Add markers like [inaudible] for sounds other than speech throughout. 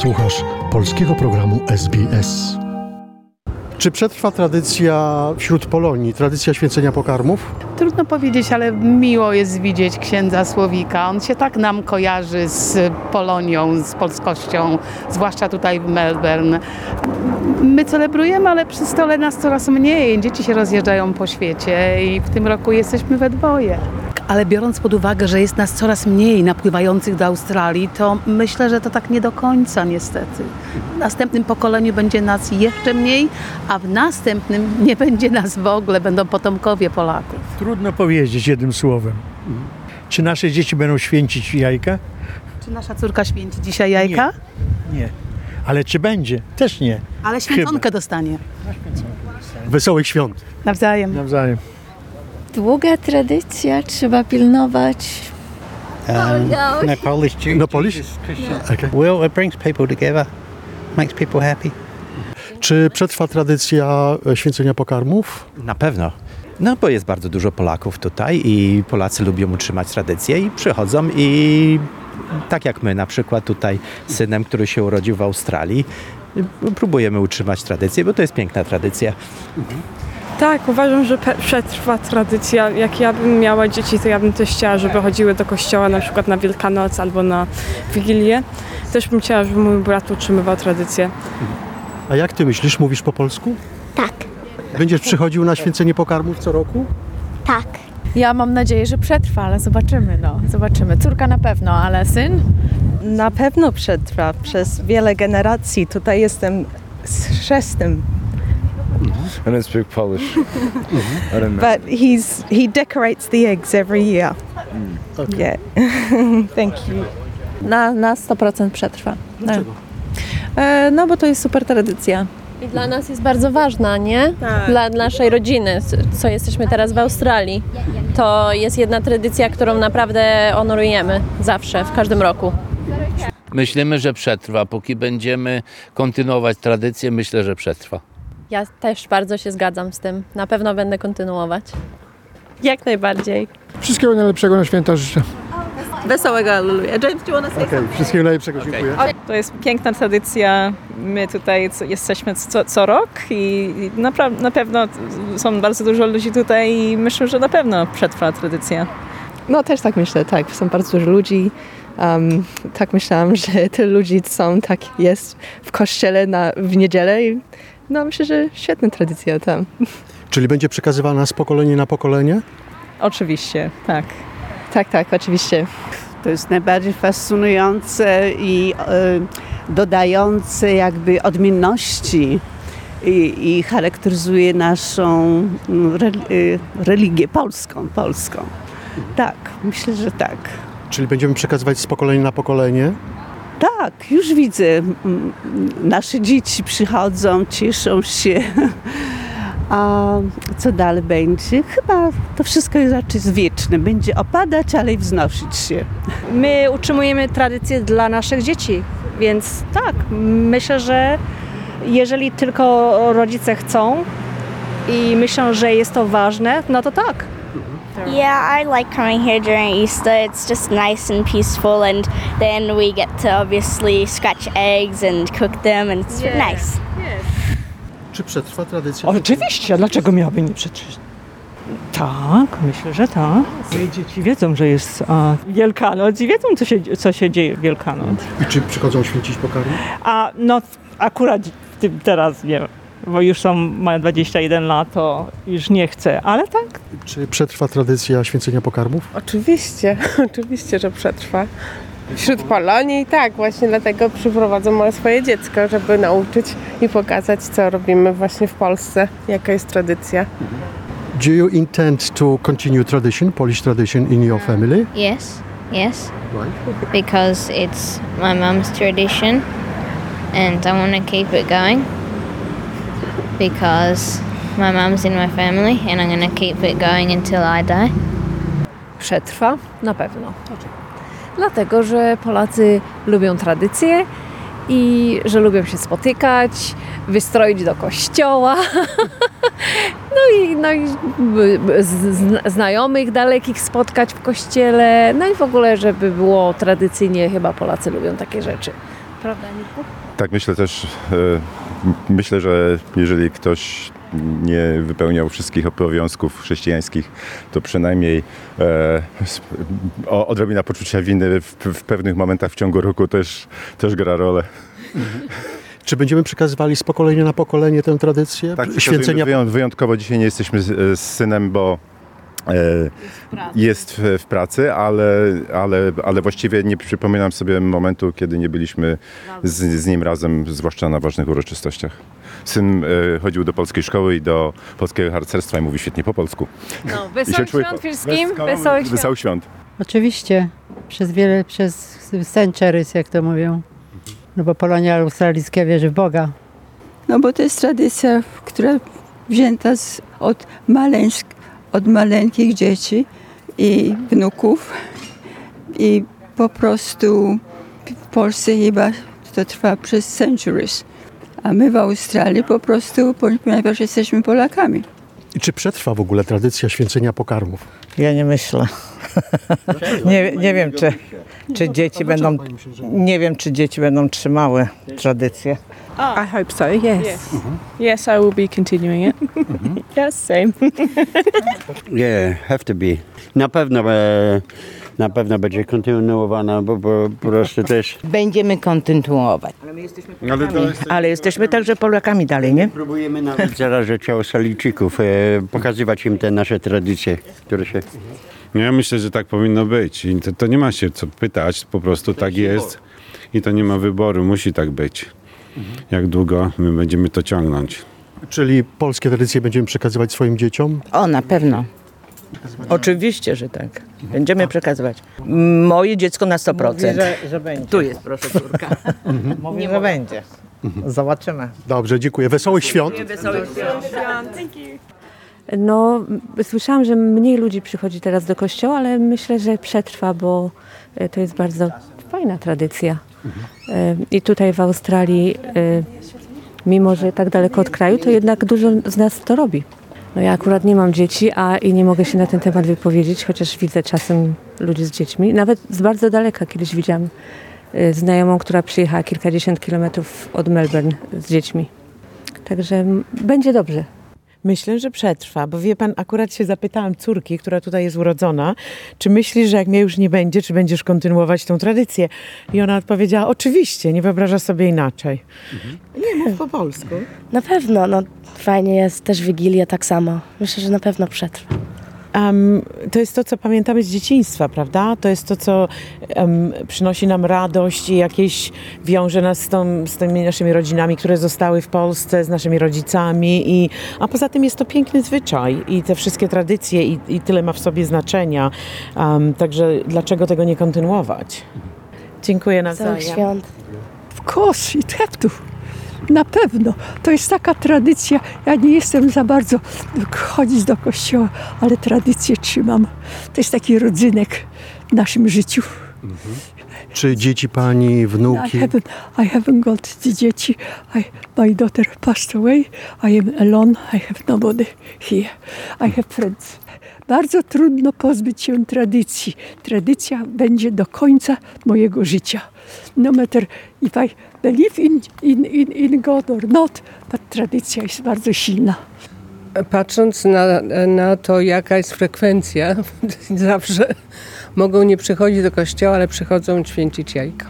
Słuchasz polskiego programu SBS. Czy przetrwa tradycja wśród Polonii, tradycja święcenia pokarmów? Trudno powiedzieć, ale miło jest widzieć księdza Słowika. On się tak nam kojarzy z Polonią, z polskością, zwłaszcza tutaj w Melbourne. My celebrujemy, ale przy stole nas coraz mniej. Dzieci się rozjeżdżają po świecie i w tym roku jesteśmy we dwoje. Ale biorąc pod uwagę, że jest nas coraz mniej napływających do Australii, to myślę, że to tak nie do końca niestety. W następnym pokoleniu będzie nas jeszcze mniej, a w następnym nie będzie nas w ogóle, będą potomkowie Polaków. Trudno powiedzieć jednym słowem. Czy nasze dzieci będą święcić jajka? Czy nasza córka święci dzisiaj jajka? Nie. Ale czy będzie? Też nie. Ale święconkę dostanie. Wesołych świąt. Nawzajem. Nawzajem. Długa tradycja, trzeba pilnować. Um, no Polish Jew, No Polish? Jesus, Christian. Okay. Well, it brings people together, makes people happy. Czy przetrwa tradycja e, święcenia pokarmów? Na pewno. No bo jest bardzo dużo Polaków tutaj i Polacy lubią utrzymać tradycję i przychodzą i tak jak my na przykład tutaj z synem, który się urodził w Australii, próbujemy utrzymać tradycję, bo to jest piękna tradycja. Tak, uważam, że przetrwa tradycja. Jak ja bym miała dzieci, to ja bym też chciała, żeby chodziły do kościoła na przykład na Wielkanoc albo na Wigilię. Też bym chciała, żeby mój brat utrzymywał tradycję. A jak ty myślisz, mówisz po polsku? Tak, Będziesz przychodził na święcenie pokarmów co roku? tak. Ja mam nadzieję, że przetrwa, ale zobaczymy, no. Zobaczymy. Córka na pewno, ale syn? Na pewno przetrwa przez wiele generacji. Tutaj jestem z chrzestem. I don't speak Polish. [laughs] I don't know. But he's he decorates the eggs every year. Yeah. [laughs] Thank you. Na, na 100% przetrwa. Dlaczego? E, no bo to jest super tradycja. I dla nas jest bardzo ważna, nie? Tak. Dla naszej rodziny, co jesteśmy teraz w Australii. To jest jedna tradycja, którą naprawdę honorujemy zawsze, w każdym roku. Myślimy, że przetrwa. Póki będziemy kontynuować tradycję, myślę, że przetrwa. Ja też bardzo się zgadzam z tym. Na pewno będę kontynuować. Jak najbardziej. Wszystkiego najlepszego na święta życzę. Wesołego Alleluja. James, do you want to say Okej, wszystkiego najlepszego, dziękuję. To jest piękna tradycja. My tutaj jesteśmy co, co rok i napra- na pewno są bardzo dużo ludzi tutaj i myślę, że na pewno przetrwa tradycja. No też tak myślę, tak. Są bardzo dużo ludzi. Um, tak myślałam, że tyle ludzi są, tak jest w kościele na, w niedzielę. I, no myślę, że świetna tradycja tam. Czyli będzie przekazywana z pokolenia na pokolenie? Oczywiście, tak. Tak, tak, oczywiście. To jest najbardziej fascynujące i e, dodające jakby odmienności i, i charakteryzuje naszą mm, re, e, religię polską, polską. Tak, myślę, że tak. Czyli będziemy przekazywać z pokolenia na pokolenie? Tak, już widzę. Nasze dzieci przychodzą, cieszą się. [laughs] A co dalej będzie? Chyba to wszystko jest raczej wieczne. Będzie opadać, ale i wznosić się. My utrzymujemy tradycję dla naszych dzieci, więc tak, myślę, że jeżeli tylko rodzice chcą i myślą, że jest to ważne, no to tak. Yeah, I like coming here during Easter. It's just nice and peaceful, and then we get to obviously scratch eggs and cook them, and it's nice. Czy przetrwa tradycja? Oczywiście, dlaczego miałaby nie przetrwać? Tak, myślę, że tak. Moje dzieci wiedzą, że jest a, Wielkanoc i wiedzą, co się, co się dzieje w Wielkanoc. I czy przychodzą święcić pokarmy? A no akurat w tym teraz nie, bo już są, mają 21 lat, to już nie chcę, ale tak. Czy przetrwa tradycja święcenia pokarmów? Oczywiście, [laughs] oczywiście, że przetrwa. Wśród Polonii tak, właśnie dlatego przyprowadzę moje swoje dziecko, żeby nauczyć i pokazać, co robimy właśnie w Polsce, jaka jest tradycja. Do you intend to continue tradition, Polish tradition in your family? Yes, yes, Right. because it's my mum's tradition, and I want to keep it going because my mum's in my family, and I'm going to keep it going until I die. Przetrwa? Na pewno. Dlatego, że Polacy lubią tradycje i że lubią się spotykać, wystroić do kościoła. [laughs] No i, no i znajomych dalekich spotkać w kościele. No i w ogóle, żeby było tradycyjnie, chyba Polacy lubią takie rzeczy. Prawda, Niku? Tak, myślę też, m- myślę, że jeżeli ktoś nie wypełniał wszystkich obowiązków chrześcijańskich, to przynajmniej e, o, odrobina poczucia winy w, w pewnych momentach w ciągu roku też, też gra rolę. Czy będziemy przekazywali z pokolenia na pokolenie tę tradycję? Tak, Święcenia wyją- wyjątkowo dzisiaj nie jesteśmy z, z synem, bo jest w, w pracy, ale, ale, ale właściwie nie przypominam sobie momentu, kiedy nie byliśmy z, z nim razem, zwłaszcza na ważnych uroczystościach. Syn e, chodził do polskiej szkoły i do polskiego harcerstwa i mówi świetnie po polsku. No, [laughs] wesołych świąt wszystkim, Wesołych- wesołych świąt. Wesołych świąt. Oczywiście, przez wiele, przez centuries, jak to mówią. No bo Polonia australijska wierzy w Boga. No bo to jest tradycja, która wzięta z, od, maleńsk, od maleńkich dzieci i wnuków. I po prostu w Polsce chyba to trwa przez centuries. A my w Australii po prostu, ponieważ jesteśmy Polakami. I czy przetrwa w ogóle tradycja święcenia pokarmów? Ja nie myślę. Nie, nie wiem, czy, czy dzieci będą. Nie wiem, czy dzieci będą trzymały tradycję. I hope so, yes. Yes, yes I will be continuing it. yes, same. [laughs] Yeah, have to be. Na pewno, e, na pewno będzie kontynuowana, bo, po prostu też... Będziemy kontynuować. Ale, to jest... Ale jesteśmy także Polakami dalej, nie? Próbujemy nawet zarażać Australijczyków, e, pokazywać im te nasze tradycje, które się... No ja myślę, że tak powinno być. I to, to nie ma się co pytać, po prostu tak jest. I to nie ma wyboru, musi tak być. Jak długo my będziemy to ciągnąć? Czyli polskie tradycje będziemy przekazywać swoim dzieciom? O, na pewno. Oczywiście, że tak. Będziemy przekazywać. Moje dziecko na 100%. Mówi, że, że będzie. Tu jest, proszę, córka. [laughs] Mówi, że będzie. Zobaczymy. Dobrze, dziękuję. Wesołych świąt. No, słyszałam, że mniej ludzi przychodzi teraz do kościoła, ale myślę, że przetrwa, bo e, to jest bardzo fajna tradycja. E, I tutaj w Australii, e, mimo że tak daleko od kraju, to jednak dużo z nas to robi. No ja akurat nie mam dzieci, a i nie mogę się na ten temat wypowiedzieć, chociaż widzę czasem ludzi z dziećmi. Nawet z bardzo daleka kiedyś widziałam znajomą, która przyjechała kilkadziesiąt kilometrów od Melbourne z dziećmi. Także będzie dobrze. Myślę, że przetrwa, bo wie pan, akurat się zapytałam córki, która tutaj jest urodzona, czy myślisz, że jak mnie już nie będzie, czy będziesz kontynuować tą tradycję? I ona odpowiedziała, oczywiście, nie wyobraża sobie inaczej. Nie mów po polsku. Na pewno, no fajnie jest też Wigilia tak samo. Myślę, że na pewno przetrwa. Em, to jest to, co pamiętamy z dzieciństwa, prawda? To jest to, co em, przynosi nam radość i jakieś wiąże nas z, tą, z tymi naszymi rodzinami, które zostały w Polsce, z naszymi rodzicami. I, a poza tym jest to piękny zwyczaj i te wszystkie tradycje i, i tyle ma w sobie znaczenia. Em, także dlaczego tego nie kontynuować? Dziękuję nawzajem. świąt. Of course, it have to. Na pewno. To jest taka tradycja. Ja nie jestem za bardzo chodzić do kościoła, ale tradycję trzymam. To jest taki rodzynek w naszym życiu. Czy dzieci pani, I wnuki? haven't, I haven't got dzieci. I, my daughter passed away. I am alone. I have nobody here. I have friends. Bardzo trudno pozbyć się tradycji. Tradycja będzie do końca mojego życia. No matter if I believe in, in, in, in God or not, but tradycja jest bardzo silna. Patrząc na, na to, jaka jest frekwencja, [laughs] zawsze mogą nie przychodzić do kościoła, ale przychodzą święcić jajka.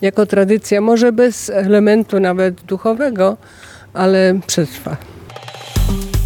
Jako tradycja, może bez elementu nawet duchowego, ale przetrwa.